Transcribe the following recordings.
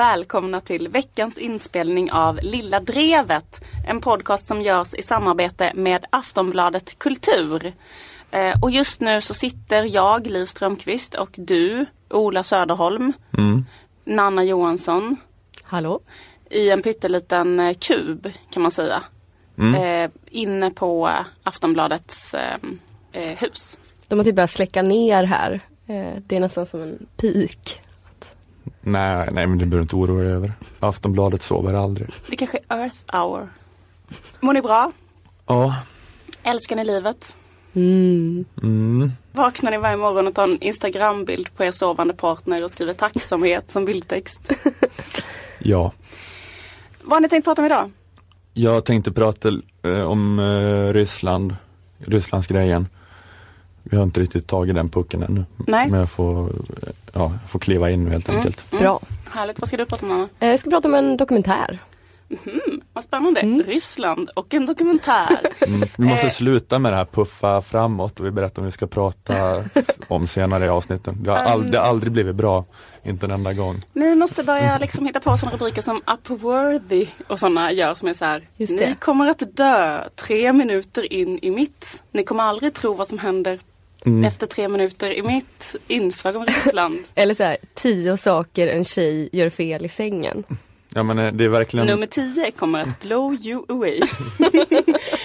välkomna till veckans inspelning av Lilla Drevet. En podcast som görs i samarbete med Aftonbladet Kultur. Eh, och just nu så sitter jag, Liv Strömqvist och du, Ola Söderholm, Mm. Nanna Johansson Hallå? i en pytteliten eh, kub kan man säga. Mm. Eh, inne på Aftonbladets hus. De har typ börjat släcka ner här. Det är nästan som en pik. Nej, nej, men det behöver du inte oroa dig över. Aftonbladet sover aldrig. Det kanske är Earth hour. Mår ni bra? Ja. Älskar ni livet? Mm. Mm. Vaknar ni varje morgon och tar en Instagrambild på er sovande partner och skriver tacksamhet som bildtext? Ja. Vad har ni tänkt prata om idag? Jag tänkte prata eh, om eh, Ryssland, Rysslands grejen. Vi har inte riktigt tagit den pucken ännu. Nej. Men jag får, ja, jag får kliva in nu helt Mm. enkelt. Bra. Härligt. Vad ska du prata om Anna? Eh, Jag ska prata om en dokumentär. Vad spännande. Mm. Ryssland och en dokumentär. Mm. Vi måste Eh. sluta med det här puffa framåt och vi berättar om vi ska prata om senare i avsnitten. Det har, ald- Um. det har aldrig blivit bra. Inte en enda gång. Ni måste börja liksom hitta på sådana rubriker som Upworthy och sådana gör som är så här. Ni kommer att dö tre minuter in i mitt. Ni kommer aldrig tro vad som händer Mm. efter tre minuter i mitt inslag om Ryssland. Eller så här, tio saker en tjej gör fel i sängen. Ja men eh, det är verkligen... Nummer tio kommer att blow you away.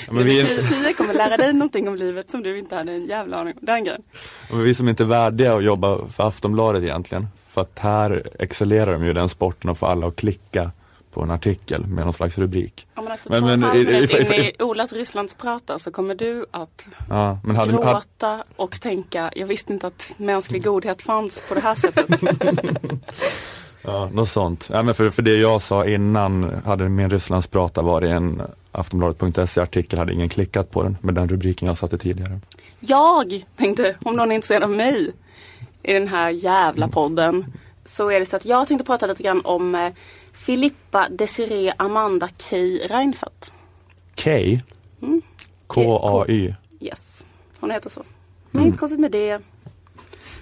ja, men vi, är, Nummer tio kommer lära dig någonting om livet som du inte hade en jävla aning om. Den grejen. Och vi som inte är värdiga att jobba för Aftonbladet egentligen. För att här excellerar de ju den sporten och får alla att klicka på en artikel med någon slags rubrik. Ja, men efter Men- men i- i- in i- i Olas Rysslandsprata så kommer du att Ja, men hade, hade, gråta och tänka jag visste inte att mänsklig godhet fanns på det här sättet. ja, något sånt. Ja, men för, för det jag sa innan hade min Rysslandsprata varit en Aftonbladet.se artikel hade ingen klickat på den med den rubriken jag satte tidigare. Jag tänkte, om någon är intresserad av mig i den här jävla podden så är det så att jag tänkte prata lite grann om eh, Filippa Desiree Amanda Kay Reinfeldt. K? Mm. K-A-Y? Yes, hon heter så. Men inte konstigt med det.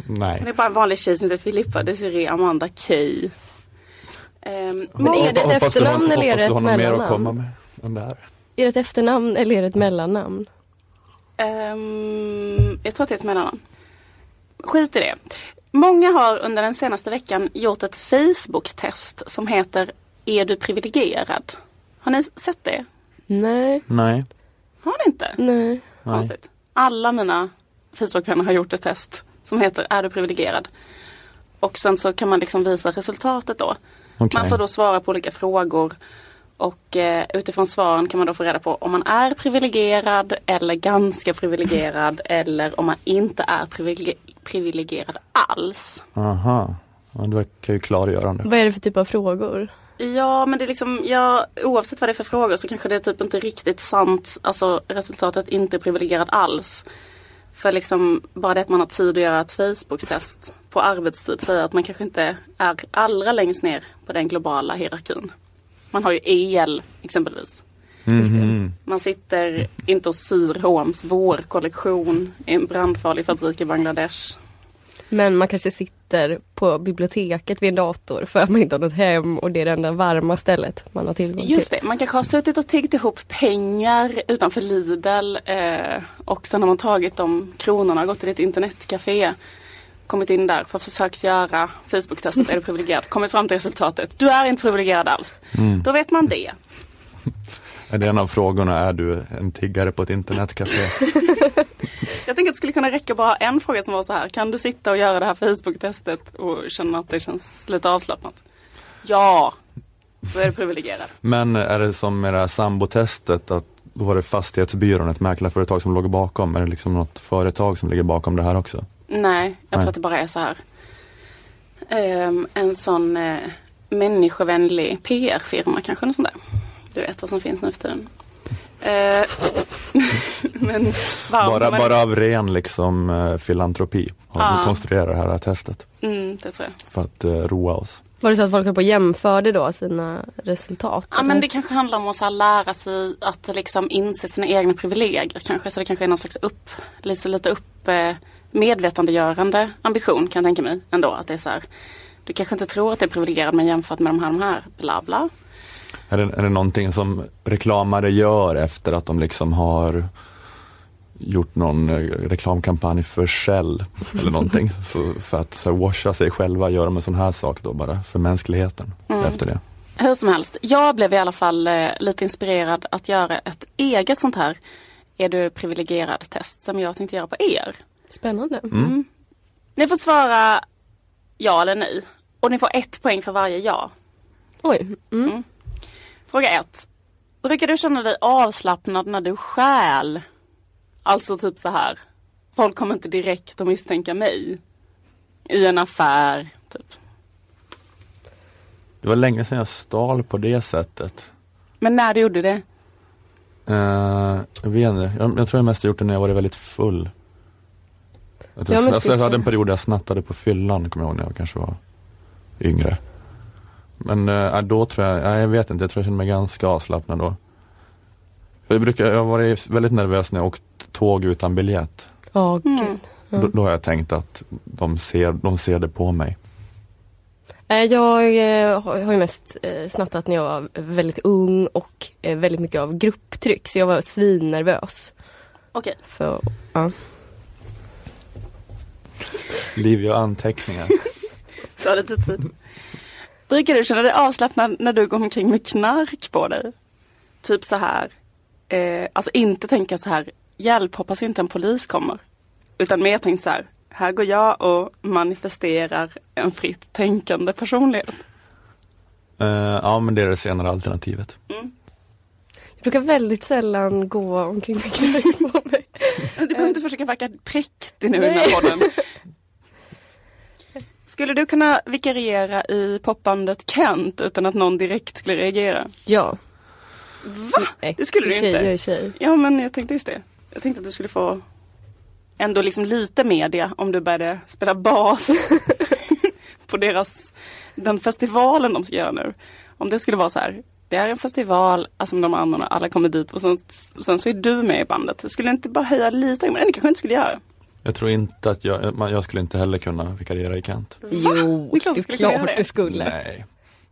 Hon Nej. är bara en vanlig tjej som heter Filippa Desiree Amanda Kay. Ehm, Men är det ett har- efternamn eller är det ett mellannamn? komma med än det här. Är det ett efternamn eller är det ett mellannamn? Ehm, jag tror att det är ett mellannamn. Skit i det. Många har under den senaste veckan gjort ett Facebook-test som heter Är du privilegierad? Har ni sett det? Nej, Nej. Har ni inte? nej. Konstigt. Alla mina Facebook-vänner har gjort ett test som heter Är du privilegierad? Och sen så kan man liksom visa resultatet då. Okej. Man får då svara på olika frågor. Och eh, utifrån svaren kan man då få reda på om man är privilegierad eller ganska privilegierad eller om man inte är privilege- privilegierad alls. Aha. Ja, det verkar ju klargörande. Vad är det för typ av frågor? Ja men det är liksom, ja, oavsett vad det är för frågor så kanske det är typ inte riktigt sant, alltså resultatet inte är privilegierad alls. För liksom bara det att man har tid att göra ett Facebook-test på arbetstid säger att man kanske inte är allra längst ner på den globala hierarkin. Man har ju el exempelvis. Mhm. Man sitter inte och syr H&M's vårkollektion i en brandfarlig fabrik i Bangladesh. Men man kanske sitter på biblioteket vid en dator för att man inte har något hem och det är det enda varma stället man har tillgång Just till. det, man kanske har suttit och tiggt ihop pengar utanför Lidl eh, och sen har man tagit de kronorna och gått till ett internetcafé. Kommit in där för att försökt göra Facebook-testet, är du privilegierad? Kommit fram till resultatet, du är inte privilegierad alls. Mm. Då vet man det. Är det en av frågorna, är du en tiggare på ett internetcafé? Jag tänker att det skulle kunna räcka bara en fråga som var så här, kan du sitta och göra det här Facebook-testet och känna att det känns lite avslappnat? Ja, då är du privilegierad. Men är det som med det här sambotestet, att då var det fastighetsbyrån, ett mäklarföretag som låg bakom? Är det liksom något företag som ligger bakom det här också? Nej, jag Nej. tror att det bara är så här. Ehm, en sån eh, människovänlig PR-firma kanske, något sånt där. Du vet vad som finns nu för tiden. Eh, men Bara, man- bara av ren liksom eh, filantropi har Ja. vi konstruerat det här testet Mm, det tror jag. för att eh, roa oss. Var det så att folk höll på och jämförde då sina resultat? Ja eller? men det kanske handlar om att så här lära sig att liksom inse sina egna privilegier kanske. Så det kanske är någon slags upp, lite, lite upp eh, medvetandegörande ambition kan jag tänka mig ändå. Att det är så här, Du kanske inte tror att du är privilegierad men jämfört med de här, de här, bla bla. Är det, är det någonting som reklamare gör efter att de liksom har gjort någon eh, reklamkampanj för Shell eller någonting. så för att så här, washa sig själva, göra en sån här sak då bara för mänskligheten Mm. efter det. Hur som helst, jag blev i alla fall eh, lite inspirerad att göra ett eget sånt här Är du privilegierad test som jag tänkte göra på er. Spännande. Mm. Ni får svara ja eller nej. Och ni får ett poäng för varje ja. Oj. Mm. Fråga ett. Brukar du känna dig avslappnad när du stjäl? Alltså typ så här. Folk kommer inte direkt att misstänka mig. I en affär, typ. Det var länge sedan jag stal på det sättet. Men när du gjorde det? Eh, jag vet inte, jag, jag tror jag mest gjort det när jag varit väldigt full. Att Ja, jag, alltså, jag typ- hade en period där jag snattade på fyllan, kommer jag ihåg när jag kanske var yngre. Men eh, då tror jag, nej, jag vet inte, jag tror jag känner mig ganska avslappnad då. Jag, brukar, jag har varit väldigt nervös när jag åkt tåg utan biljett. Ja, Mm. Då, då har jag tänkt att de ser, de ser det på mig. Eh, Jag eh, har ju mest snattat när jag var väldigt ung och väldigt mycket av grupptryck så jag var svinnervös. Okej. För, ja. Liv gör anteckningar. Du har lite tid. Brukar du känna dig avslappnad när du går omkring med knark på dig? Typ så här. Eh, alltså inte tänka så här. Hjälp, hoppas inte en polis kommer. Utan mer tänkt så här. Här går jag och manifesterar en fritt tänkande personlighet. Eh, ja men det är det senare alternativet. Jag brukar väldigt sällan gå omkring med knark på mig. Du behöver inte försöka verka präktig nu i den här podden. Skulle du kunna vikariera i popbandet Kent utan att någon direkt skulle reagera? Ja. Va? Nej, Det skulle du tjej, inte. Jag är tjej. Ja men jag tänkte just det. Jag tänkte att du skulle få ändå liksom lite media om du började spela bas på deras, den festivalen de ska göra nu. Om det skulle vara så här, det är en festival, alltså de andra, alla kommer dit och sen, sen så är du med i bandet. Skulle inte bara höja lite, men det kanske inte skulle göra. Jag tror inte att jag, man- jag skulle inte heller kunna vikariera i Kent. Jo, Det är klart du skulle kunna göra klart det. du skulle. Nej.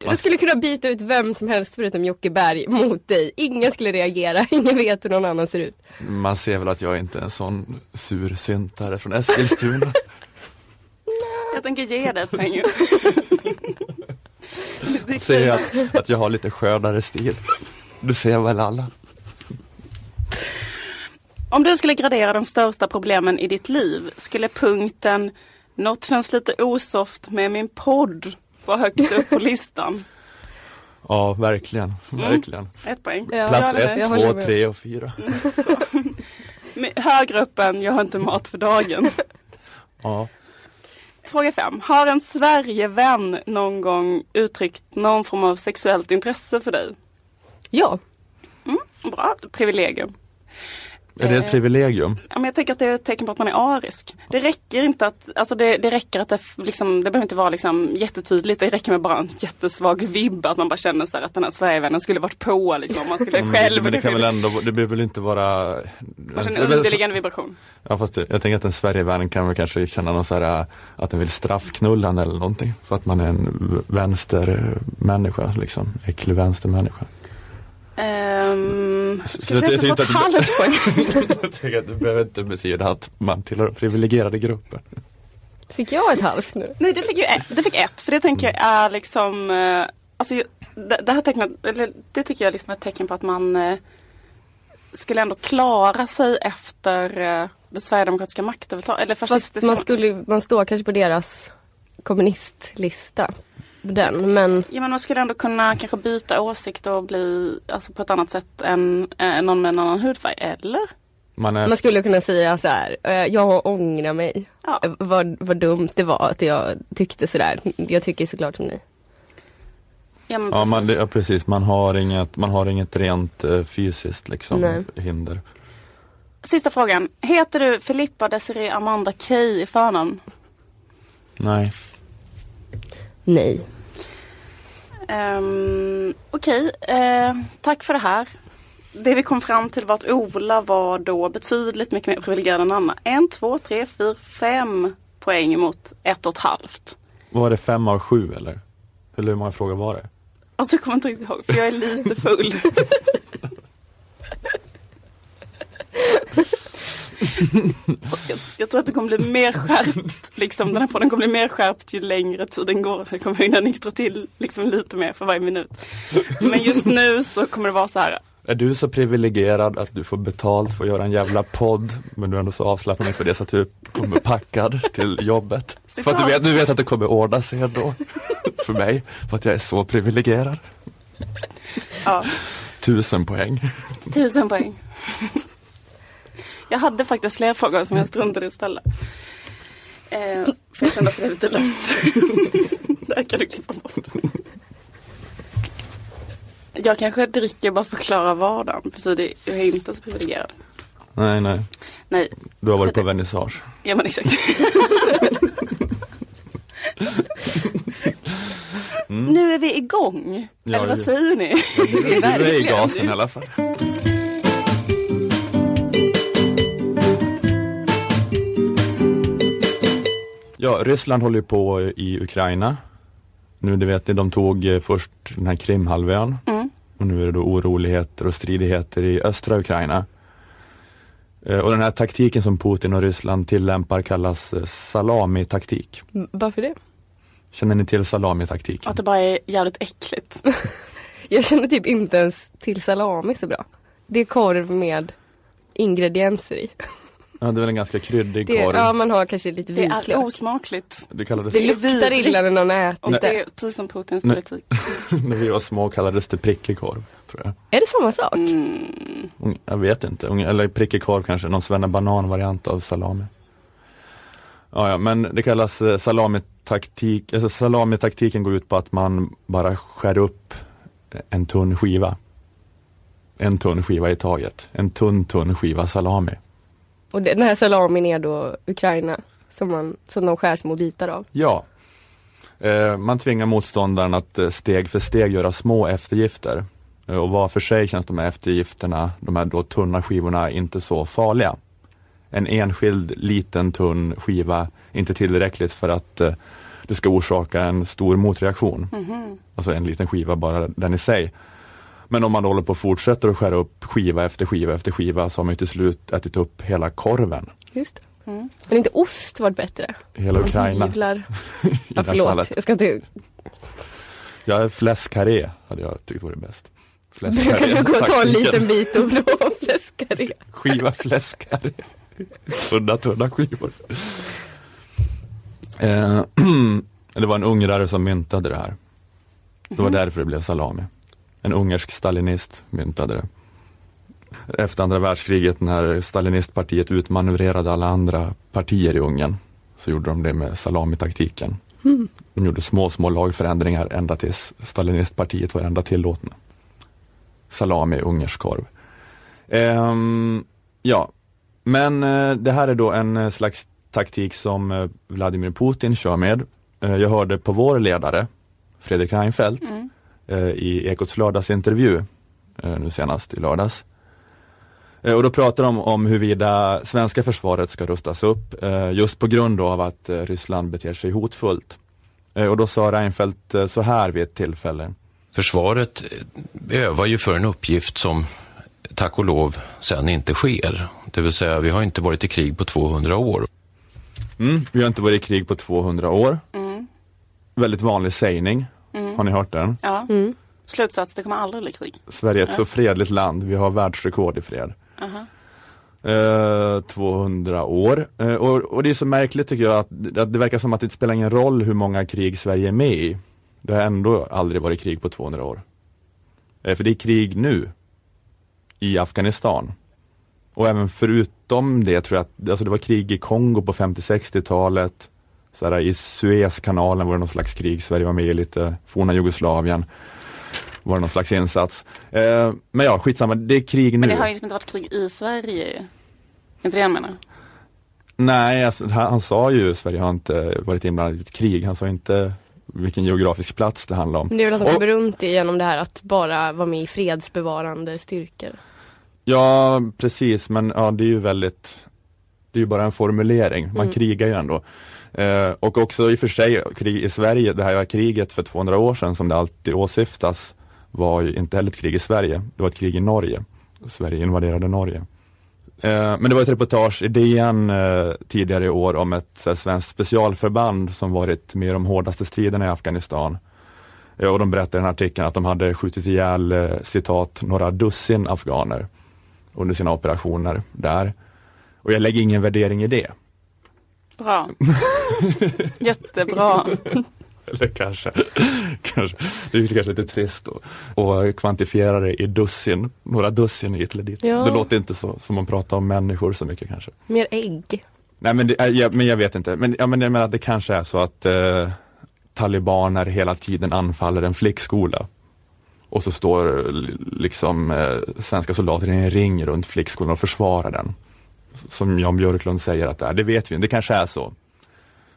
Du skulle kunna byta ut vem som helst förutom Jocke Berg mot dig. Ingen skulle reagera, ingen vet hur någon annan ser ut. Man ser väl att jag inte är en sån sursyntare från Eskilstuna. Jag tänker ge dig ett poäng. Är ser att, att jag har lite skönare stil. Du ser väl alla. Om du skulle gradera de största problemen i ditt liv, skulle punkten Något känns lite osoft med min podd vara högt upp på listan? Ja, verkligen. Verkligen. Ett poäng. Ja, Plats ett, jag två, tre och fyra. Högre upp än jag har inte mat för dagen. Ja. Fråga fem. Har en Sverigevän någon gång uttryckt någon form av sexuellt intresse för dig? Ja, Bra, privilegium. Är det Eh. ett privilegium? Ja, men jag tänker att det är ett tecken på att man är arisk. Det räcker inte att, alltså det, det räcker att det, liksom, det behöver inte vara liksom jättetydligt. Det räcker med bara en jättesvag vibb. Att man bara känner så här att den här Sverigevännen skulle varit på liksom. Man skulle Men själv. det, men det kan väl ändå, det behöver väl inte vara... Man känner underliggande vibration. Ja fast jag tänker att en Sverigevän kan väl kanske känna någon så här, äh, att den vill straffknulla en eller någonting. För att man är en vänstermänniska liksom. Äcklig vänstermänniska. Um, ska jag ett att- halvt poäng? jag tänker att du behöver inte betyda att man tillhör privilegierade grupper. fick jag ett halvt nu? Nej, det fick ju ett, det fick ett. För det tänker jag är liksom, eh, alltså det, det här tecknet, eller det tycker jag liksom är ett tecken på att man eh, skulle ändå klara sig efter eh, det sverigedemokratiska maktövertaget, eller Fast fascistiska. man, skulle, man står kanske på deras kommunistlista. Den, men Ja, men man skulle ändå kunna kanske byta åsikt och bli alltså, på ett annat sätt än eh, någon med en annan hudfärg, eller? Man är, man skulle kunna säga så här. eh, jag ångrar mig. Ja. Eh, Vad, vad dumt det var att jag tyckte sådär. Jag tycker såklart som ni. Ja, men ja, man, precis. det, ja precis, man har inget, man har inget rent eh, fysiskt liksom Nej. hinder. Sista frågan. Heter du Filippa Desiree Amanda Key i förnamn? Nej. Nej. Um, Okej, eh, tack för det här. Det vi kom fram till var att Ola var då betydligt mycket mer privilegierad än Anna. En, två, tre, fyra, fem poäng mot ett och ett halvt. Var det fem av sju eller? Eller hur många frågor var det? Alltså jag kommer inte riktigt ihåg för jag är lite full. Jag, jag tror att det kommer bli mer skärpt, liksom den här podden kommer bli mer skärpt ju längre tiden går. Jag kommer hinna nyktra till liksom lite mer för varje minut. Men just nu så kommer det vara så här. Är du så privilegierad att du får betalt för att göra en jävla podd men du är ändå så avslappnad inför det så att du kommer packad till jobbet? För att du vet, du vet att det kommer ordna sig ändå. för mig, för att jag är så privilegierad. Ja, Tusen poäng. tusen poäng. Jag hade faktiskt fler frågor som jag struntade i att ställa. Eh, för jag kände att det var lite långt. det här kan du klippa bort. Jag kanske dricker bara för att klara vardagen. För så det, jag är inte så privilegierad. Nej, nej. Nej, Du har varit på vernissage. ja men exakt. Nu är vi igång. Ja, Eller vad säger ni? Du är i gasen i alla fall. Ja, Ryssland håller på i Ukraina. Nu, det vet ni, de tog eh, först den här Krimhalvön Mm. och nu är det då oroligheter och stridigheter i östra Ukraina. Eh, Och den här taktiken som Putin och Ryssland tillämpar kallas eh, salami-taktik. M- Varför det? Känner ni till salami-taktik? Att det bara är jävligt äckligt. Jag känner typ inte ens till salami så bra. Det är korv med ingredienser i. Ja, det är väl en ganska kryddig Det, korv. ja, man har kanske lite Det är vitlök. Det osmakligt. Det kallades, luktar illa när någon Och ätit det det. är precis som Putins politik. när vi var små kallades det prickig korv. Tror jag. Är det samma sak? Mm. Jag vet inte, eller prickig korv kanske, någon svennebanan variant av salami. Ja, ja, men det kallas eh, salamitaktik, alltså salamitaktiken går ut på att man bara skär upp en tunn skiva. En tunn skiva i taget. En tunn, tunn skiva salami. Och den här salamin är då Ukraina som, man, som de skär små bitar av. Ja. Eh, man tvingar motståndaren att eh, steg för steg göra små eftergifter. Eh, och var för sig känns de här eftergifterna, de här då tunna skivorna, inte så farliga. En enskild liten tunn skiva är inte tillräckligt för att eh, det ska orsaka en stor motreaktion. Mhm. Alltså en liten skiva bara den i sig. Men om man håller på och fortsätter att skära upp skiva efter skiva efter skiva så har man ju till slut ätit upp hela korven. Just det. Mm. Men inte ost varit bättre? Hela Ukraina. Hyvlar. i Ja, förlåt, fallet. jag ska inte... Ja, fläskkarré hade jag tyckt vore bäst. Kan du gå och ta en liten bit och blå fläskkarré? Skiva fläskkarré. Tunna, tunna skivor. Eh, det var en ungrare som myntade det här. Det var Mhm. därför det blev salami. En ungersk stalinist myntade det. Efter andra världskriget när stalinistpartiet utmanövrerade alla andra partier i Ungern så gjorde de det med salamitaktiken. Mm. De gjorde små, små lagförändringar ända tills stalinistpartiet var enda tillåtna. Salami, ungersk korv. Ehm, ja, men eh, det här är då en eh, slags taktik som eh, Vladimir Putin kör med. Jag hörde på vår ledare, Fredrik Reinfeldt, Mm. Eh, i Ekots lördagsintervju eh, nu senast i lördags. Eh, och då pratar de om huruvida svenska försvaret ska rustas upp just på grund av att Ryssland beter sig hotfullt. Och då sa Reinfeldt så här vid ett tillfälle. Försvaret övar ju för en uppgift som tack och lov sen inte sker. Det vill säga, vi har inte varit i krig på 200 år. Mm, vi har inte varit i krig på 200 år. Mm. Väldigt vanlig sägning. Mm. Har ni hört den? Ja. Mm. Slutsats, det kommer aldrig bli krig. Sverige är ett Ja. så fredligt land. Vi har världsrekord i fred. Aha. Eh, 200 år. Eh, och, och det är så märkligt tycker jag att, att det verkar som att det inte spelar ingen roll hur många krig Sverige är med i. Det har ändå aldrig varit krig på 200 år. Eh, för det är krig nu. I Afghanistan. Och även förutom det tror jag att, alltså det var krig i Kongo på 50-60-talet. Så här, I Suezkanalen var det någon slags krig, Sverige var med i lite, forna Jugoslavien. Var det någon slags insats. Eh, men ja, skitsamma, det är krig nu. Men det har liksom inte varit krig i Sverige. Inte det jag menar? Nej, alltså, han, han sa ju Sverige har inte varit inblandat i ett krig. Han sa inte vilken geografisk plats det handlar om. Men det är väl att de kommer runt genom det här att bara vara med i fredsbevarande styrkor. Ja, precis, men ja, det är ju väldigt Det är ju bara en formulering, man Mm. krigar ju ändå. Eh, och också i och för sig krig i Sverige, det här kriget för 200 år sedan som det alltid åsyftas var ju inte heller ett krig i Sverige, det var ett krig i Norge. Sverige invaderade Norge. Eh, men det var ett reportage i DN eh, tidigare i år om ett här, svenskt specialförband som varit med i de hårdaste striderna i Afghanistan. Eh, och de berättade i den här artikeln att de hade skjutit ihjäl, eh, citat, några dussin afghaner under sina operationer där. Och jag lägger ingen värdering i det. Bra. Jättebra. Eller kanske, kanske, det är kanske lite trist att kvantifiera det i dussin, några dussin hit eller dit. Ja. Det låter inte så som man pratar om människor så mycket kanske. Mer ägg. Nej men, det, jag, men jag vet inte, men, ja, men jag menar att det kanske är så att eh, talibaner hela tiden anfaller en flickskola. Och så står eh, liksom eh, svenska soldater i en ring runt flickskolan och försvarar den. Som Jan Björklund säger att det är, det vet vi det kanske är så.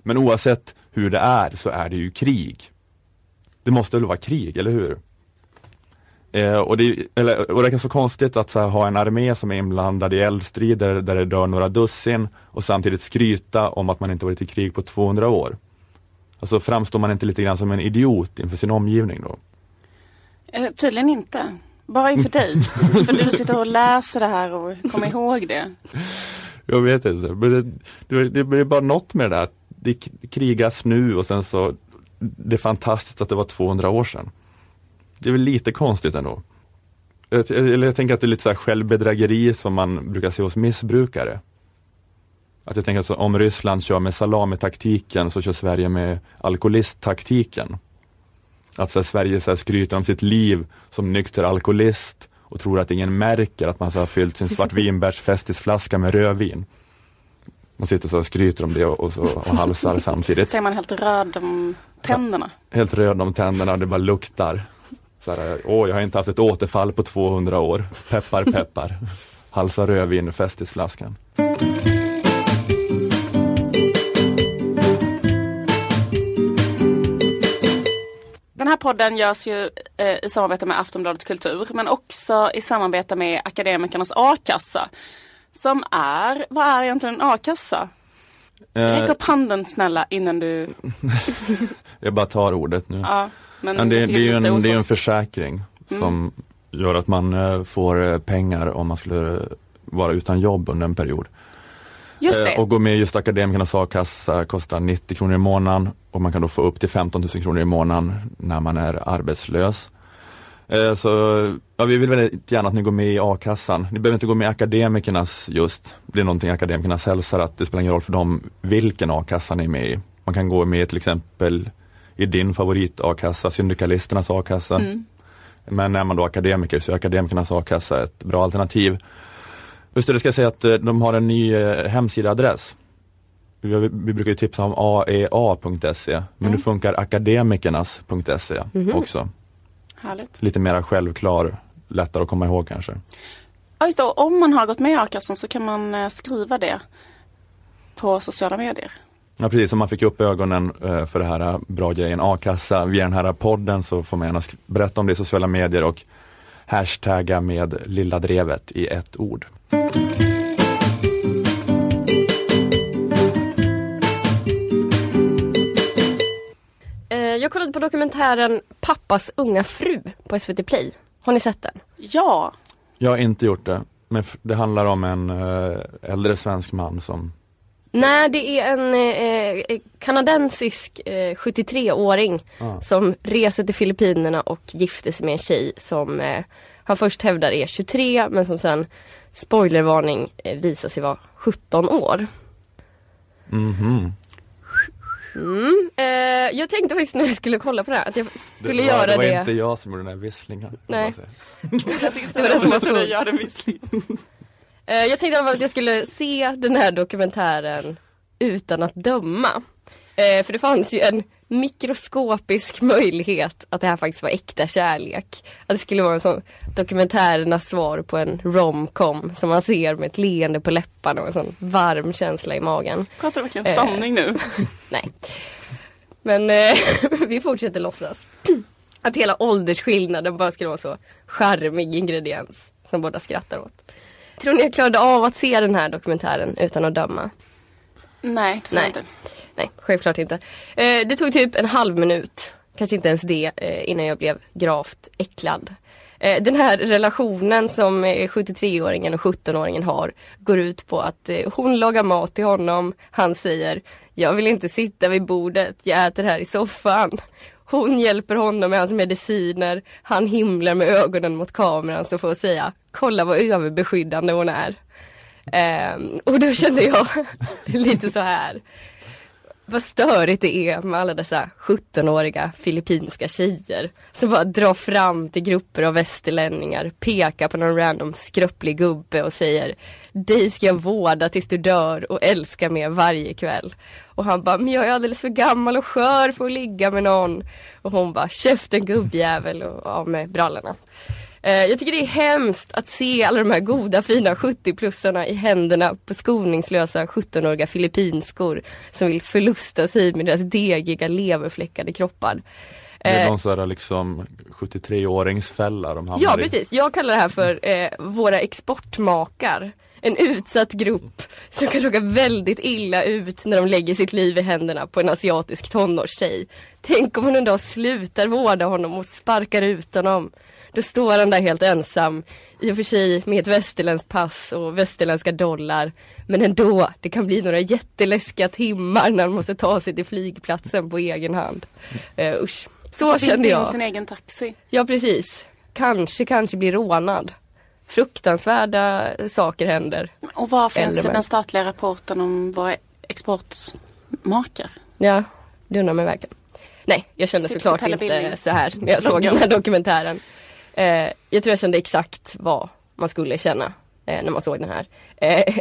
Men oavsett hur det är så är det ju krig. Det måste väl vara krig, eller hur? Eh, och, det, eller, och det är så konstigt att så här, ha en armé som är inblandad i eldstrider där det dör några dussin och samtidigt skryta om att man inte varit i krig på 200 år. Alltså framstår man inte lite grann som en idiot inför sin omgivning då? Eh, tydligen inte. Bara inför dig. för du sitter och läser det här och kommer ihåg det. Jag vet inte, men det, det, det, det är bara något med det där. Det krigas nu och sen så, det är fantastiskt att det var 200 år sedan. Det är väl lite konstigt ändå. Jag, eller jag tänker att det är lite så här självbedrägeri som man brukar se hos missbrukare. Att jag tänker att om Ryssland kör med salamitaktiken så kör Sverige med alkoholisttaktiken. Att så här, Sverige så här, skryter om sitt liv som nykter alkoholist och tror att ingen märker att man så har fyllt sin svartvinbärsfestisflaska med rödvin. Man sitter så och skryter om det och, och, så, och halsar samtidigt. Ser man helt röd om tänderna. Helt röd om tänderna och det bara luktar. Så här, åh, jag har inte haft ett återfall på 200 år. Peppar, peppar. Halsar rödvin ur festisflaskan. Den här podden görs ju eh, i samarbete med Aftonbladet Kultur men också i samarbete med Akademikernas A-kassa. Som är, vad är egentligen en a-kassa? Räck Eh, upp handen snälla innan du... jag bara tar ordet nu. Ja, men Men det, det, är ju en, det är en försäkring som gör att man eh, får pengar om man skulle vara utan jobb under en period. Eh. Och gå med i just Akademikernas a-kassa kostar 90 kronor i månaden och man kan då få upp till 15 000 kronor i månaden när man är arbetslös. Eh, Så ja, vi vill väldigt gärna att ni går med i a-kassan. Ni behöver inte gå med i Akademikernas just. Det är någonting Akademikernas hälsar att det spelar ingen roll för dem vilken a-kassa ni är med i. Man kan gå med till exempel i din favorit a-kassa, Syndikalisternas a-kassa. Mm. Men är man då akademiker så är Akademikernas a-kassa ett bra alternativ. Just det, det ska jag säga att eh, de har en ny eh, hemsidaadress. Vi, vi brukar ju tipsa om aea.se men nu Mm. funkar akademikernas.se också. Härligt. Lite mera självklar, lättare att komma ihåg kanske. Ja just det, och om man har gått med i a-kassan så kan man eh, skriva det på sociala medier. Ja precis, om man fick upp ögonen för det här bra grejen a-kassa via den här podden så får man gärna berätta om det i sociala medier och hashtagga med lilla drevet i ett ord. Eh, jag kollade på dokumentären Pappas unga fru på SVT Play. Har ni sett den? Ja, Jag har inte gjort det, men det handlar om en eh, äldre svensk man som Nej, det är en eh, eh, kanadensisk eh, 73-åring Ah. som reser till Filippinerna och gifter sig med en tjej som eh, han först hävdar är 23 men som sen, spoilervarning, eh, visar sig vara 17 år. Mhm. Mm. Eh, jag tänkte faktiskt när jag skulle kolla på det här att jag skulle det göra var, det. var det. inte jag som gjorde den här visslingen. Nej. jag jag Det var det som var frågan. vissling. Eh, jag tänkte att jag skulle se den här dokumentären utan att döma. Eh, för det fanns ju en mikroskopisk möjlighet att det här faktiskt var äkta kärlek. Att det skulle vara en sån dokumentärernas svar på en romcom som man ser med ett leende på läpparna och en sån varm känsla i magen. Pratar du verkligen Eh. sanning nu? Nej. Men eh, vi fortsätter låtsas. Att hela åldersskillnaden bara skulle vara så charmig ingrediens som båda skrattar åt. Tror ni jag klarade av att se den här dokumentären utan att döma? Nej, det tror jag Nej. inte. Nej, självklart inte. Eh, det tog typ en halv minut, kanske inte ens det, eh, innan jag blev gravt äcklad. Eh, den här relationen som eh, 73-åringen och 17-åringen har går ut på att eh, hon lagar mat till honom. Han säger Jag vill inte sitta vid bordet, jag äter här i soffan. Hon hjälper honom med hans mediciner. Han himlar med ögonen mot kameran så får säga Kolla vad överbeskyddande hon är. Ehm, och då kände jag lite så här vad störigt det är med alla dessa 17-åriga filippinska tjejer som bara drar fram till grupper av västerlänningar, pekar på någon random skröplig gubbe och säger Dig ska jag vårda tills du dör och älska med varje kväll. Och han bara, men jag är alldeles för gammal och skör för att ligga med någon. Och hon bara, käften gubbjävel och av med brallorna. Eh, Jag tycker det är hemskt att se alla de här goda fina 70-plussarna i händerna på skoningslösa 17-åriga filippinskor som vill förlusta sig med deras degiga leverfläckade kroppar. Det är Eh, någon sån där liksom 73-åringsfälla de hamnar Ja precis, jag kallar det här för eh, våra exportmakar. En utsatt grupp som kan råka väldigt illa ut när de lägger sitt liv i händerna på en asiatisk tonårstjej. Tänk om hon en dag slutar vårda honom och sparkar ut honom. Då står han där helt ensam, i och för sig med ett västerländskt pass och västerländska dollar. Men ändå, det kan bli några jätteläskiga timmar när han måste ta sig till flygplatsen på egen hand. Uh, usch, så kände in jag. sin egen taxi. Ja precis. Kanske, kanske blir rånad. Fruktansvärda saker händer. Och var finns det den statliga rapporten om våra exportmakar? Ja, det undrar man verkligen. Nej, jag kände Tips såklart inte så här när jag såg den här dokumentären. Eh, jag tror jag kände exakt vad man skulle känna eh, när man såg den här. Eh,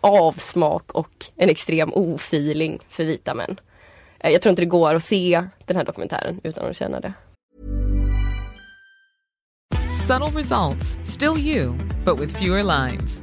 avsmak och en extrem ofeeling för vita män. Eh, jag tror inte det går att se den här dokumentären utan att känna det. Subtle results, still you, but with fewer lines.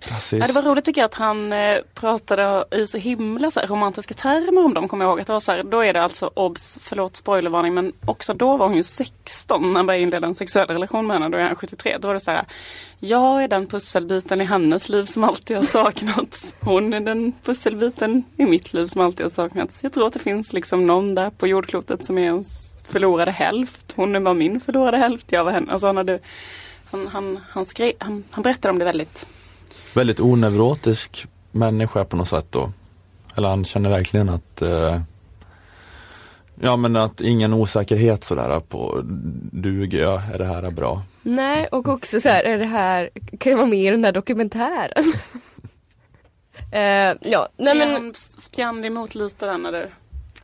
Precis. Ja, det var roligt tycker jag att han eh, pratade i så himla så här, romantiska termer om dem. Kommer jag ihåg att det var så här, då är det alltså obs, förlåt spoilervarning, men också då var hon ju 16 när han började inleda en sexuell relation med henne. Då är han 73. Då var det så här, jag är den pusselbiten i hennes liv som alltid har saknats. Hon är den pusselbiten i mitt liv som alltid har saknats. Jag tror att det finns liksom någon där på jordklotet som är ens förlorade hälft. Hon är bara min förlorade hälft, jag var henne. Alltså han, hade, han, han, han, skrev, han, han berättade om det väldigt Väldigt oneurotisk människa på något sätt då. Eller han känner verkligen att eh, Ja men att ingen osäkerhet sådär på duger jag, är det här bra? Nej, och också så här, är det här, kan jag vara med i den här dokumentären? eh, ja, nej men, han spjärnade emot lite där när det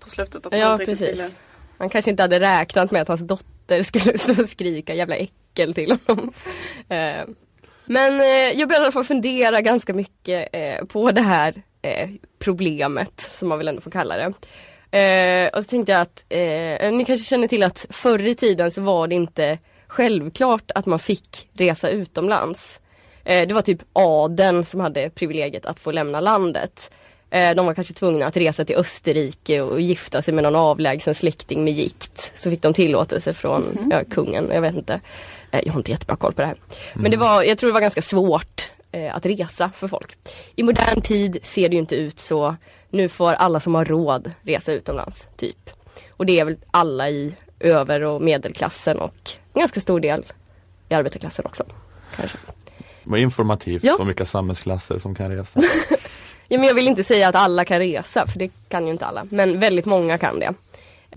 på slutet. Att ja precis. ville- Han kanske inte hade räknat med att hans dotter skulle stå och skrika jävla äckel till honom. Eh, men eh, jag började i alla fall fundera ganska mycket eh, på det här eh, problemet, som man väl ändå får kalla det. Eh, och så tänkte jag att eh, ni kanske känner till att förr i tiden så var det inte självklart att man fick resa utomlands. Eh, det var typ adeln som hade privilegiet att få lämna landet. Eh, de var kanske tvungna att resa till Österrike och gifta sig med någon avlägsen släkting med gikt. Så fick de tillåtelse från ja, kungen, jag vet inte. Eh, jag har inte jättebra koll på det här. Men det var, jag tror det var ganska svårt eh, att resa för folk. I modern tid ser det ju inte ut så. Nu får alla som har råd resa utomlands, typ. Och det är väl alla i över och medelklassen och en ganska stor del i arbetarklassen också. Kanske. Vad informativt Ja. om vilka samhällsklasser som kan resa. Ja, men jag vill inte säga att alla kan resa, för det kan ju inte alla. Men väldigt många kan det.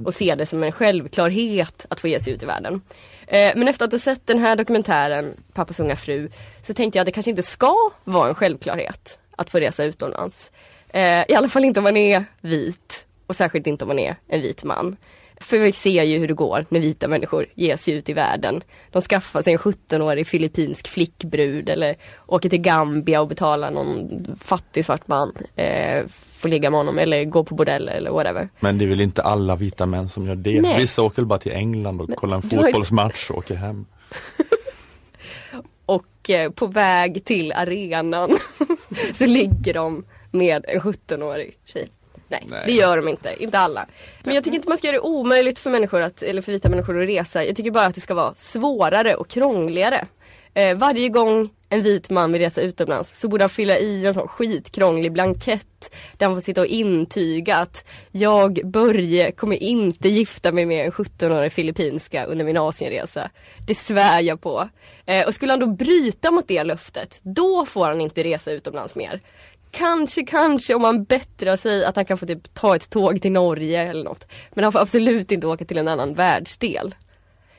Och ser det som en självklarhet att få ge sig ut i världen. Eh, men efter att ha sett den här dokumentären, Pappas unga fru, så tänkte jag att det kanske inte ska vara en självklarhet att få resa utomlands. Eh, I alla fall inte om man är vit och särskilt inte om man är en vit man. För vi ser ju hur det går när vita människor ger sig ut i världen. De skaffar sig en 17-årig filippinsk flickbrud eller åker till Gambia och betalar någon fattig svart man. Eh, får ligga med honom eller gå på bordell eller whatever. Men det är väl inte alla vita män som gör det. Nej. Vissa åker bara till England och kollar en fotbollsmatch och åker hem. Och eh, på väg till arenan så ligger de med en 17-årig tjej. Nej, Nej. det gör de inte. Inte alla. Men jag tycker inte man ska göra det omöjligt för människor att, eller för vita människor att resa. Jag tycker bara att det ska vara svårare och krångligare. Eh, varje gång en vit man vill resa utomlands så borde han fylla i en sån skitkrånglig blankett där han får sitta och intyga att jag, Börje, kommer inte gifta mig med en 17-årig filippinska under min Asienresa. Det svär jag på. Eh, och skulle han då bryta mot det löftet, då får han inte resa utomlands mer. Kanske, kanske om han bättrar sig att han kan få typ ta ett tåg till Norge eller något. Men han får absolut inte åka till en annan världsdel.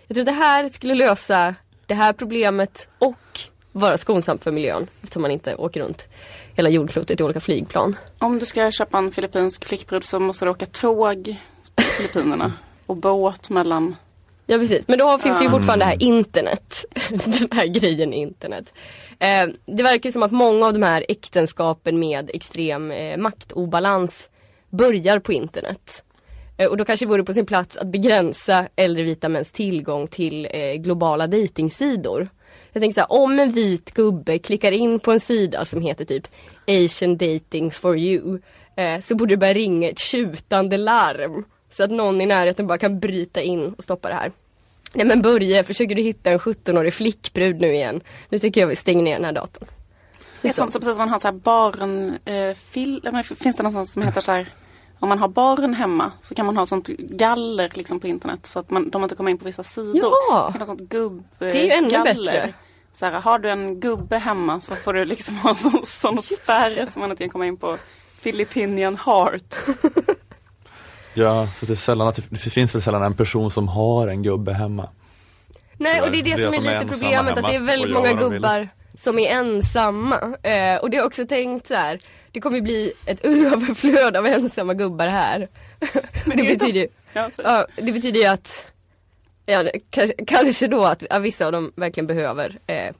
Jag tror att det här skulle lösa det här problemet och vara skonsamt för miljön eftersom man inte åker runt hela jordklotet i olika flygplan. Om du ska köpa en filippinsk flickbrud så måste du åka tåg till Filippinerna och båt mellan Ja precis, men då finns det ju Ja. fortfarande det här internet. Den här grejen internet. Eh, det verkar som att många av de här äktenskapen med extrem eh, maktobalans börjar på internet. Eh, och då kanske det vore på sin plats att begränsa äldre vita mäns tillgång till eh, globala dejtingsidor. Jag tänker så här, om en vit gubbe klickar in på en sida som heter typ Asian dating for you eh, så borde det börja ringa ett tjutande larm. Så att någon i närheten bara kan bryta in och stoppa det här. Nej men Börje, försöker du hitta en 17-årig flickbrud nu igen? Nu tycker jag vi stänger ner den här datorn. Det är sånt som precis som man har så här barn, eh, fil, finns det något sånt som heter så här om man har barn hemma så kan man ha sånt galler liksom på internet så att man, de inte kommer in på vissa sidor. Ja. Sånt gubb, Det är ju ännu galler. bättre. Så här, har du en gubbe hemma så får du liksom ha sån, sån spärr så man inte kan komma in på Philippinian Heart. Ja, så det, är sällan att det, det finns väl sällan en person som har en gubbe hemma. Nej och det är det Det som är de är lite problemet att det är väldigt många vill. gubbar som är ensamma. Eh, och det har jag också tänkt så här. Det kommer bli ett överflöd av ensamma gubbar här. Men det betyder ju Ja. Ja, det betyder ju att ja, kanske, kanske då att, att vissa av dem verkligen behöver, eh,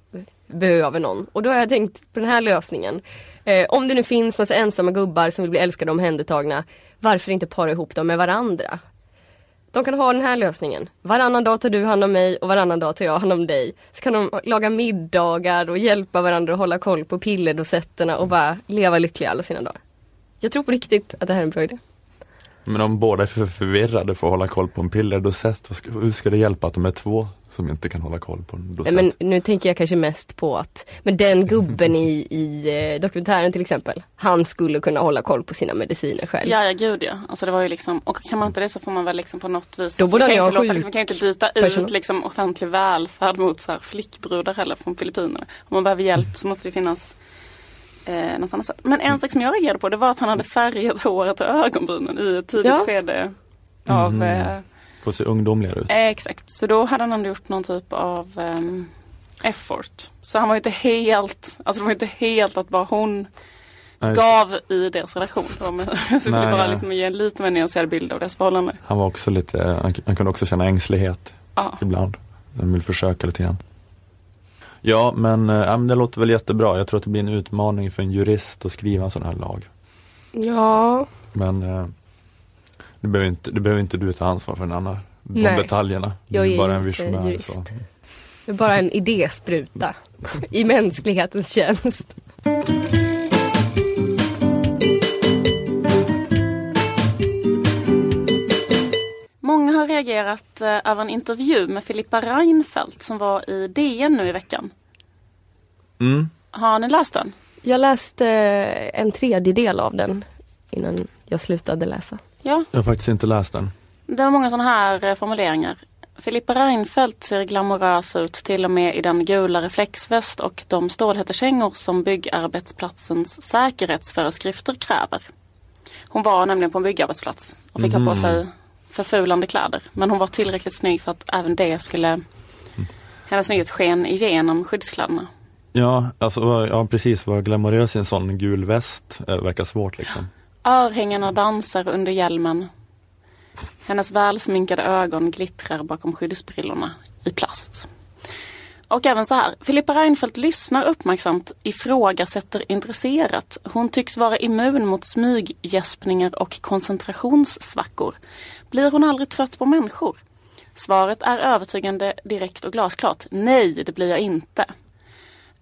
behöver någon. Och då har jag tänkt på den här lösningen. Eh, om det nu finns massa ensamma gubbar som vill bli älskade och omhändertagna, varför inte para ihop dem med varandra? De kan ha den här lösningen. Varannan dag tar du hand om mig och varannan dag tar jag hand om dig. Så kan de laga middagar och hjälpa varandra att hålla koll på pillerdosetterna och bara leva lyckliga alla sina dagar. Jag tror på riktigt att det här är en bra idé. Men om båda är för förvirrade för att hålla koll på en pillerdosett, hur ska det hjälpa att de är två som inte kan hålla koll på? Nej, men nu tänker jag kanske mest på att, men den gubben i, i eh, dokumentären till exempel, han skulle kunna hålla koll på sina mediciner själv. Ja, ja gud ja. Alltså det var ju liksom, och kan man inte det så får man väl liksom på något vis. Då alltså, borde vi kan inte låta, liksom, vi kan ju inte byta personal. ut liksom offentlig välfärd mot så här flickbrudar heller från Filippinerna. Om man behöver hjälp så måste det finnas eh, något annat sätt. Men en sak som jag reagerade på det var att han hade färgat håret och ögonbrynen i ett tidigt Ja. skede av Mhm. eh, Får se ungdomligare ut. Eh, exakt, så då hade han ändå gjort någon typ av ehm, effort. Så han var ju inte helt, alltså det var inte helt att bara hon Nej, gav i deras relation. Det var med, jag ville Nej, bara liksom ge en lite mer nyanserad bild av deras förhållande. Han var också lite, han, han kunde också känna ängslighet Ja. ibland. Han vill försöka lite grann. Ja men, ja, men det låter väl jättebra. Jag tror att det blir en utmaning för en jurist att skriva en sån här lag. Ja, Men eh, det, behöver inte, det behöver inte du ta ansvar för den andra. De Nej. detaljerna. Du Jag är är bara en visionär. jurist. Så. det är bara en idéspruta i mänsklighetens tjänst. Många har reagerat eh, över en intervju med Filippa Reinfeldt som var i DN nu i veckan. Mm. Har ni läst den? Jag läste eh, en tredjedel av den innan jag slutade läsa. Ja, Jag har faktiskt inte läst den. det var många sådana här eh, formuleringar. Filippa Reinfeldt ser glamorös ut till och med i den gula reflexväst och de stålhättekängor som byggarbetsplatsens säkerhetsföreskrifter kräver. Hon var nämligen på en byggarbetsplats och fick ha på sig förfulande kläder. Men hon var tillräckligt snygg för att även det skulle hennes snygghet sken igenom skyddskläderna. Ja, alltså, ja precis. Vara glamorös i en sån gul väst eh, verkar svårt liksom. Örhängena dansar under hjälmen. Hennes välsminkade ögon glittrar bakom skyddsbrillorna i plast. Och även så här, Filippa Reinfeldt lyssnar uppmärksamt, ifrågasätter intresserat. Hon tycks vara immun mot smyggäspningar och koncentrationssvackor. Blir hon aldrig trött på människor? Svaret är övertygande, direkt och glasklart. Nej, det blir jag inte.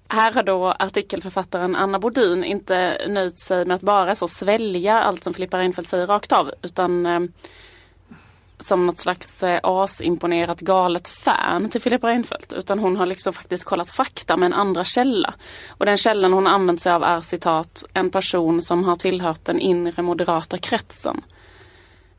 Här har då artikelförfattaren Anna Bodin inte nöjt sig med att bara så svälja allt som Filippa Reinfeldt säger rakt av utan eh, som något slags eh, asimponerat galet fan till Filippa Reinfeldt. Utan hon har liksom faktiskt kollat fakta med en andra källa. Och den källan hon använt sig av är citat en person som har tillhört den inre moderata kretsen.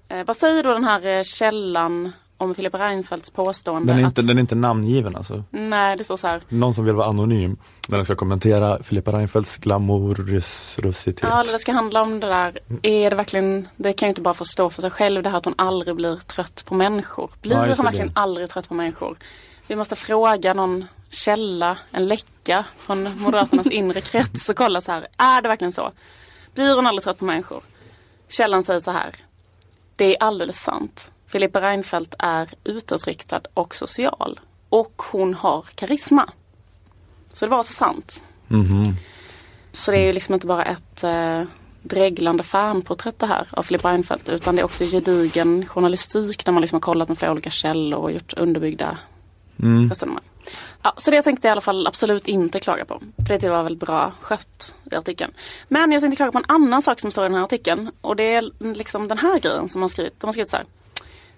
Eh, vad säger då den här eh, källan om Filippa Reinfeldts påstående? Den är, inte, att, den är inte namngiven alltså. Nej, det står så här. Någon som vill vara anonym när den ska kommentera Filippa Reinfeldts glamourositet. Ja, det ska handla om det där. Är det verkligen, det kan ju inte bara få stå för sig själv det här att hon aldrig blir trött på människor. Blir Ja, hon det. verkligen aldrig trött på människor? Vi måste fråga någon källa, en läcka från Moderaternas inre krets och kolla så här. Är det verkligen så? Blir hon aldrig trött på människor? Källan säger så här. Det är alldeles sant. Filippa Reinfeldt är utåtriktad och social. Och hon har karisma. Så det var så sant. Mhm. Så det är ju liksom inte bara ett eh, dreglande fanporträtt det här av Filippa Reinfeldt utan det är också gedigen journalistik där man liksom har kollat med flera olika källor och gjort underbyggda Mm. resonemang. Ja, så det tänkte jag i alla fall absolut inte klaga på. För det var väldigt bra skött i artikeln. Men jag tänkte klaga på en annan sak som står i den här artikeln. Och det är liksom den här grejen som har skrivit. De har skrivit så här.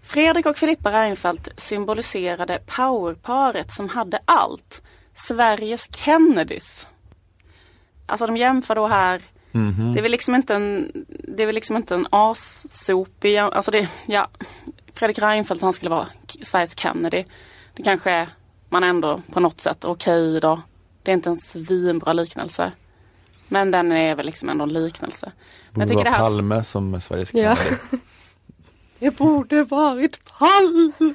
Fredrik och Filippa Reinfeldt symboliserade powerparet som hade allt. Sveriges Kennedys. Alltså de jämför då här Mhm. det är väl liksom inte en, det är väl liksom inte en assopig, alltså det, ja, Fredrik Reinfeldt han skulle vara Sveriges Kennedy. Det kanske är man ändå på något sätt okej då. Det är inte en svinbra liknelse. Men den är väl liksom ändå en liknelse. Borde tycker det vara här, Palme som Sveriges Ja. Det borde varit Palme.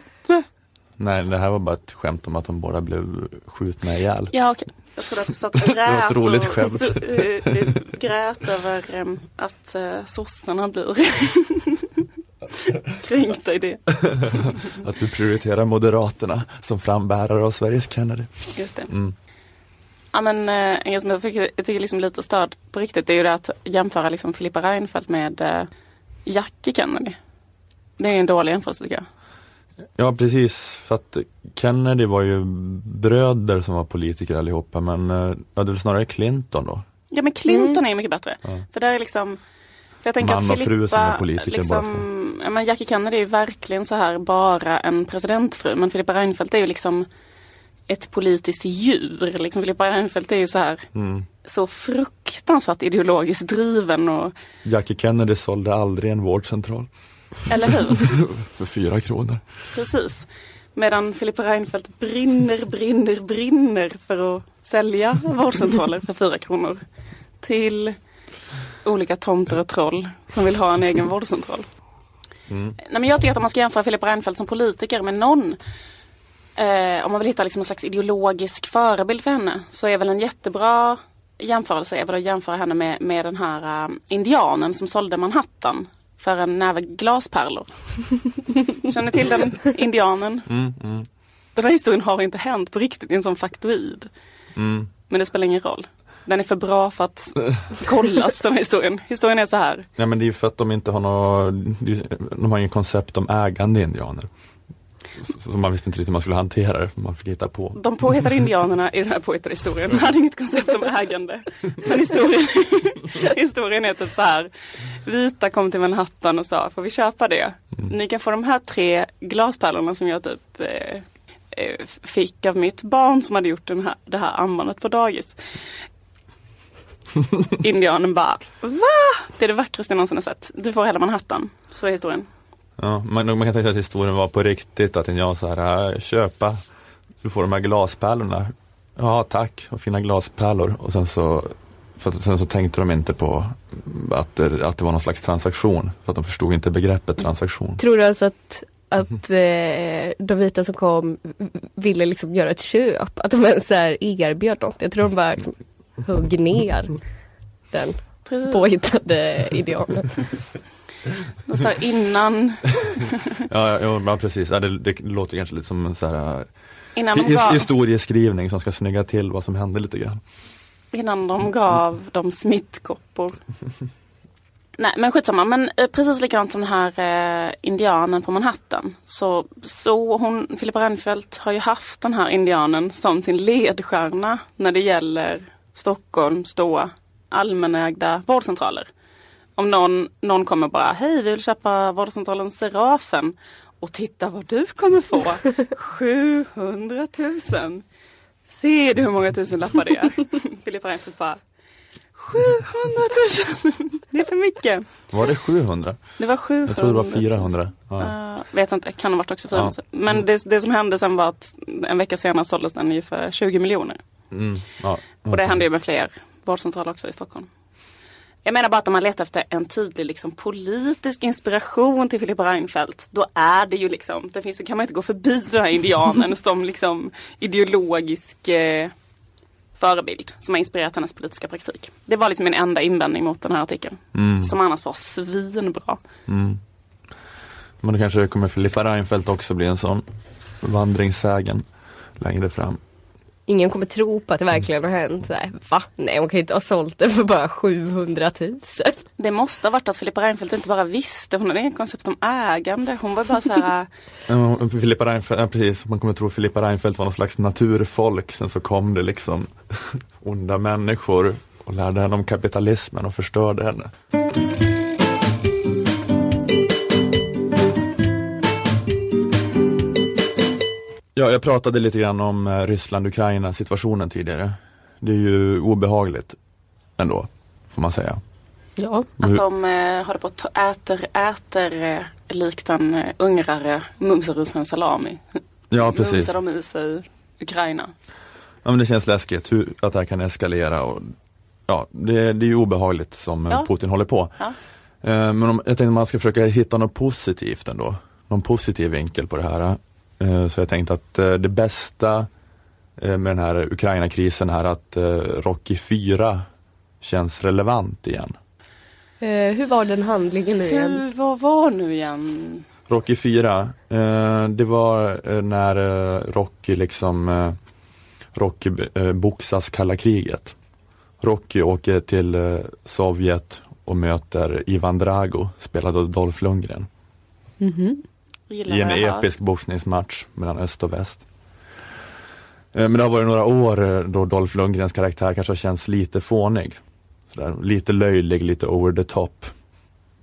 Nej, det här var bara ett skämt om att de båda blev skjutna ihjäl. Ja okej. Jag trodde att du satt och var grät, ett roligt och, skämt. så, eh, eh, grät över eh, att uh, sossarna blir kränkta i det. Att du prioriterar Moderaterna som frambärare av Sveriges Kennedy. Just det. Mm. Ja men eh, en grej som jag tycker, jag tycker liksom lite störd på riktigt det är ju det att jämföra liksom Filippa Reinfeldt med eh, Jackie Kennedy. Det är en dålig jämförelse tycker jag. Ja precis, för att Kennedy var ju bröder som var politiker allihopa men eh, ja, det är snarare Clinton då. Ja men Clinton är ju mycket bättre. Ja. För där är liksom för jag tänker Man att och fru som är politiker liksom, ja, men Jackie Kennedy är ju verkligen så här bara en presidentfru. Men Filippa Reinfeldt är ju liksom ett politiskt djur. Liksom Filippa Reinfeldt är ju så här Mm. så fruktansvärt ideologiskt driven och, Jackie Kennedy sålde aldrig en vårdcentral eller hur? för fyra kronor. Precis. Medan Filippa Reinfeldt brinner, brinner, brinner för att sälja vårdcentraler för fyra kronor. Till olika tomter och troll som vill ha en egen vårdcentral. Mm. Nej, men jag tycker att om man ska jämföra Filippa Reinfeldt som politiker med någon eh, om man vill hitta liksom en slags ideologisk förebild för henne så är väl en jättebra jämförelse är väl att jämföra henne med, med den här eh, indianen som sålde Manhattan för en näve glaspärlor. Känner till den indianen? Mm, mm, Den här historien har inte hänt på riktigt, det är en sån faktoid. mm. Men det spelar ingen roll. Den är för bra för att kollas den här historien. Historien är så här. Ja men det är ju för att de inte har något, de har ingen koncept om ägande indianer. Så- Så man visste inte riktigt hur man skulle hantera det, man fick hitta på. De påhittade indianerna i den här påhittade historien De hade inget koncept om ägande. Men historien, historien är typ så här. Vita kom till Manhattan och sa, får vi köpa det? Ni kan få de här tre glaspärlorna som jag typ eh, eh, fick av mitt barn som hade gjort den här, det här armbandet på dagis. Indianen bara, va? Det är det vackraste jag någonsin har sett. Du får hela Manhattan. Så är historien. Ja, man, man kan tänka sig att historien var på riktigt, att jag så här, köpa, du får de här glaspärlorna. Ja tack, och fina glaspärlor. Och sen så, för att, sen så tänkte de inte på att det, att det var någon slags transaktion. För att de förstod inte begreppet transaktion. Tror du alltså att, att eh, de vita som kom ville liksom göra ett köp? Att de ens så här erbjöd något? Jag tror de bara liksom högg ner den påhittade idealen. Och så här, innan, Ja, ja, precis. Ja, det, det låter kanske lite som en så här, innan, de gav, historieskrivning som ska snygga till vad som hände lite grann. innan de gav dem smittkoppor. Nej men skitsamma, men eh, precis likadant som den här eh, indianen på Manhattan. Så, så hon, Filippa Reinfeldt har ju haft den här indianen som sin ledstjärna när det gäller Stockholms då allmänägda vårdcentraler. Om någon, någon kommer bara, hej vi vill köpa vårdcentralen Serafen och titta vad du kommer få. 700 000. Ser du hur många tusen lappar det är? Filippa Reinfeldt bara, 700 000! Det är för mycket. Var det 700? Det var 700 Jag tror det var 000. 400. Ja. Uh, vet inte, kan ha varit också 400 Men det, det som hände sen var att en vecka senare såldes den ju för 20 miljoner. Mm, ja. Och det hände ju med fler vårdcentraler också i Stockholm. Jag menar bara att om man letar efter en tydlig liksom, politisk inspiration till Filippa Reinfeldt. Då är det ju liksom, det finns, kan man inte gå förbi den här indianen som liksom ideologisk eh, förebild som har inspirerat hennes politiska praktik. Det var liksom min enda invändning mot den här artikeln. Mm. Som annars var svinbra. Mm. Men då kanske kommer Filippa Reinfeldt också bli en sån vandringssägen längre fram. Ingen kommer tro på att det verkligen har hänt. Nej, va? Nej, hon kan ju inte ha sålt den för bara 700 000. Det måste ha varit att Filippa Reinfeldt inte bara visste, hon hade inget koncept om ägande. Hon var bara så här, Filippa Reinfeldt, ja, precis, man kommer tro Filippa Reinfeldt var någon slags naturfolk. Sen så kom det liksom onda människor och lärde henne om kapitalismen och förstörde henne. Ja, jag pratade lite grann om eh, Ryssland-Ukraina situationen tidigare. Det är ju obehagligt ändå, får man säga. Ja. att de eh, håller på att äter, äter eh, likt en eh, ungrare mumsar i sig en salami. Ja, precis. Mumsar de i sig Ukraina. Ja, men det känns läskigt hur, att det här kan eskalera. Och, ja, det, det är ju obehagligt som eh, Ja. Putin håller på. Ja. Eh, Men om, jag tänkte man ska försöka hitta något positivt ändå. Någon positiv vinkel på det här. Eh, Så jag tänkte att eh, det bästa eh, med den här Ukraina-krisen är att Rocky 4 känns relevant igen. Eh, hur var den handlingen nu igen? Hur, vad var nu igen? Rocky 4, eh, det var när Rocky liksom eh, Rocky eh, boxas kalla kriget. Rocky åker till eh, Sovjet och möter Ivan Drago, spelad av Dolph Lundgren, Mhm. Gillar i en episk boxningsmatch mellan öst och väst. Eh, men det har varit några år eh, då Dolph Lundgrens karaktär kanske har känts lite fånig. Sådär, lite löjlig, lite over the top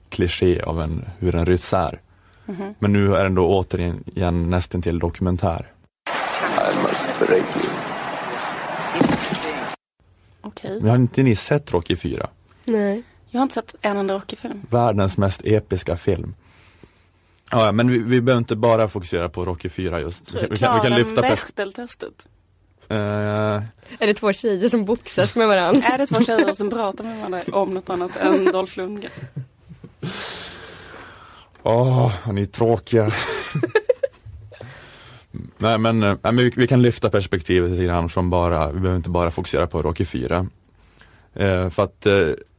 kliché av en, hur en ryss är. Mhm. Men nu är den då återigen nästan till dokumentär. Okej. Men har inte ni sett Rocky 4? Nej. Jag har inte sett en enda Rocky-film. Världens mest episka film. Ja, men vi, vi behöver inte bara fokusera på Rocky 4 just. Vi, kan- vi, kan, vi kan lyfta Bechteltestet. eh, Är det två tjejer som boxas med varandra? Är det två tjejer som pratar med varandra om något annat än Dolph Lundgren? Åh, vad ni är tråkiga. nej men, eh, nej, men vi, vi kan lyfta perspektivet lite grann från bara, vi behöver inte bara fokusera på Rocky 4. Eh, för att eh,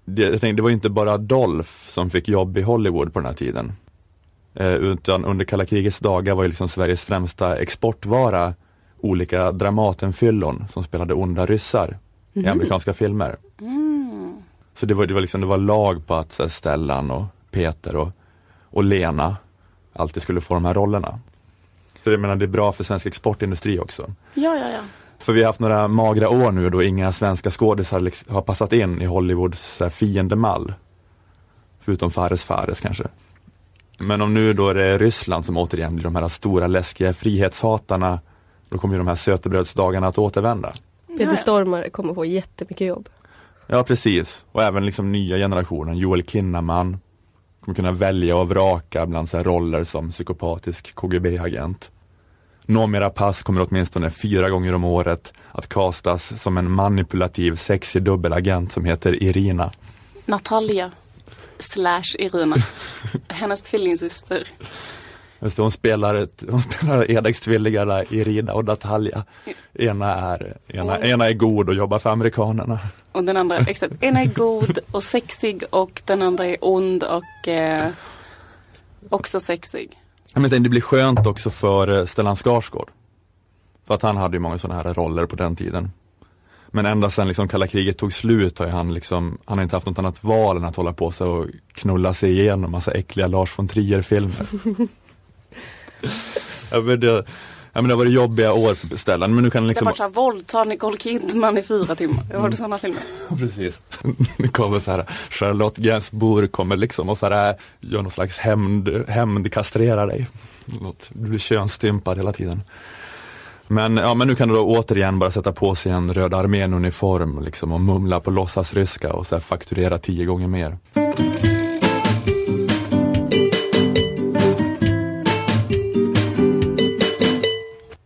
det, jag tänkte, det var inte bara Dolph som fick jobb i Hollywood på den här tiden. Eh, utan under kalla krigets dagar var ju liksom Sveriges främsta exportvara olika Dramatenfyllon som spelade onda ryssar i amerikanska filmer. Mm. Så det var, det var, liksom, det var lag på att här, Stellan och Peter och, och Lena alltid skulle få de här rollerna. Så jag menar, det är bra för svensk exportindustri också. Ja, ja, ja. För vi har haft några magra år nu då inga svenska skådisar liksom har passat in i Hollywoods här, fiendemall. Förutom Fares Fares kanske. Men om nu då är det Ryssland som återigen blir de här stora läskiga frihetshatarna, då kommer ju de här sötebrödsdagarna att återvända. Peter Stormare kommer få jättemycket jobb. Ja precis, och även liksom nya generationen, Joel Kinnaman, kommer kunna välja och vraka bland så här roller som psykopatisk KGB-agent. Nåmera pass kommer åtminstone fyra gånger om året att kastas som en manipulativ sexig dubbelagent som heter Irina. Natalia slash Irina. Hennes tvillingsyster. Just det, hon spelar, ett, hon spelar enäggstvillingarna Irina och Natalia. Ena är, ena, Oj. ena är god och jobbar för amerikanerna. Och den andra, exakt. En är god och sexig och den andra är ond och eh, också sexig. Menar, det blir skönt också för eh, Stellan Skarsgård. För att han hade ju många sådana här roller på den tiden. Men ända sedan liksom kalla kriget tog slut har han liksom, han har inte haft något annat val än att hålla på sig och knulla sig igenom massa äckliga Lars von Trier-filmer. ja, men det, ja, men det har varit jobbiga år för Stellan, men nu kan Det liksom har varit såhär våldta Nicole Kidman i fyra timmar. Jag hörde sådana filmer. Precis. Det kommer så här, Charlotte Gainsbourg kommer liksom och så här, gör någon slags hämnd, hämndkastrerar dig. Du blir könsstympad hela tiden. Men, ja, men nu kan du då återigen bara sätta på sig en Röda armén-uniform liksom, och mumla på låtsasryska och så här, fakturera tio gånger mer.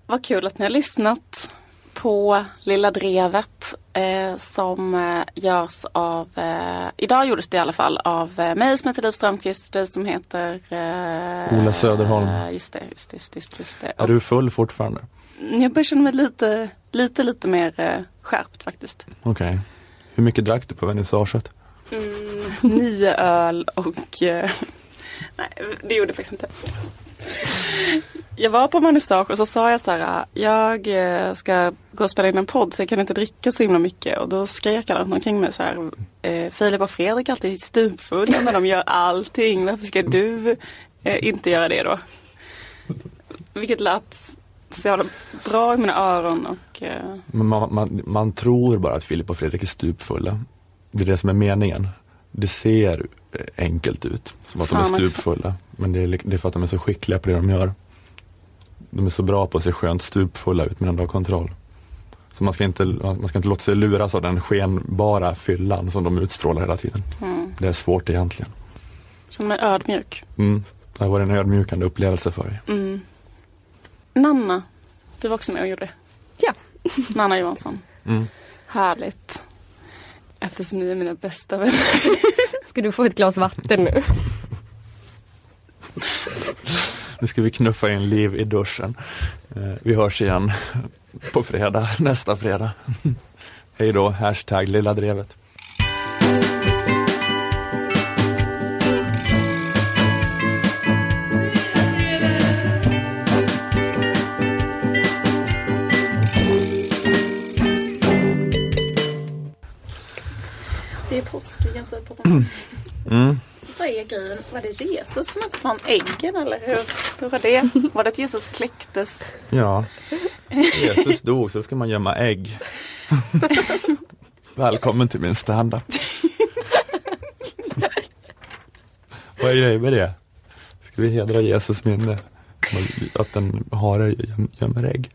Vad kul att ni har lyssnat på Lilla Drevet eh, som eh, görs av, eh, idag gjordes det i alla fall av eh, mig som heter Liv Strömquist, dig som heter eh, Ola Söderholm. just det, just det, just det, just det. Är du full fortfarande? Jag börjar känna mig lite, lite, lite mer eh, skärpt faktiskt. Okej. Hur mycket drack du på vernissaget? Mm, nio öl och eh, nej, det gjorde jag faktiskt inte. Jag var på vernissage och så sa jag så här, jag eh, ska gå och spela in en podd så jag kan inte dricka så himla mycket. Och då skrek alla runt omkring mig så här, Filip och Fredrik är alltid stupfulla men de gör allting. Varför ska du eh, inte göra det då? Vilket lät så jävla bra i mina öron och eh, man, man, man tror bara att Filip och Fredrik är stupfulla. Det är det som är meningen. Det ser eh, enkelt ut, som att de är Fan stupfulla. Men det är, det är för att de är så skickliga på det de gör. De är så bra på att se skönt stupfulla ut men ändå ha kontroll. Så man ska, inte, man ska inte låta sig luras av den skenbara fyllan som de utstrålar hela tiden. mm, Det är svårt egentligen. känner mig ödmjuk. Mm. Det har varit en ödmjukande upplevelse för dig. Mm. Nanna, du var också med och gjorde det. Ja. Nanna Johansson. Mm. Härligt. Eftersom ni är mina bästa vänner. Ska du få ett glas vatten nu? Nu ska vi knuffa in liv i duschen. Eh, Vi hörs igen på fredag, nästa fredag. Hej då, hashtag lilla drevet. Det kan säga på Mm. Vad är grejen? Var det Jesus som inte fann äggen eller hur, hur var det? Var det att Jesus kläcktes? Ja, Jesus dog så ska man gömma ägg. Välkommen till min standup. Vad är grejen med det? Ska vi hedra Jesus minne? Att en hare gömmer ägg?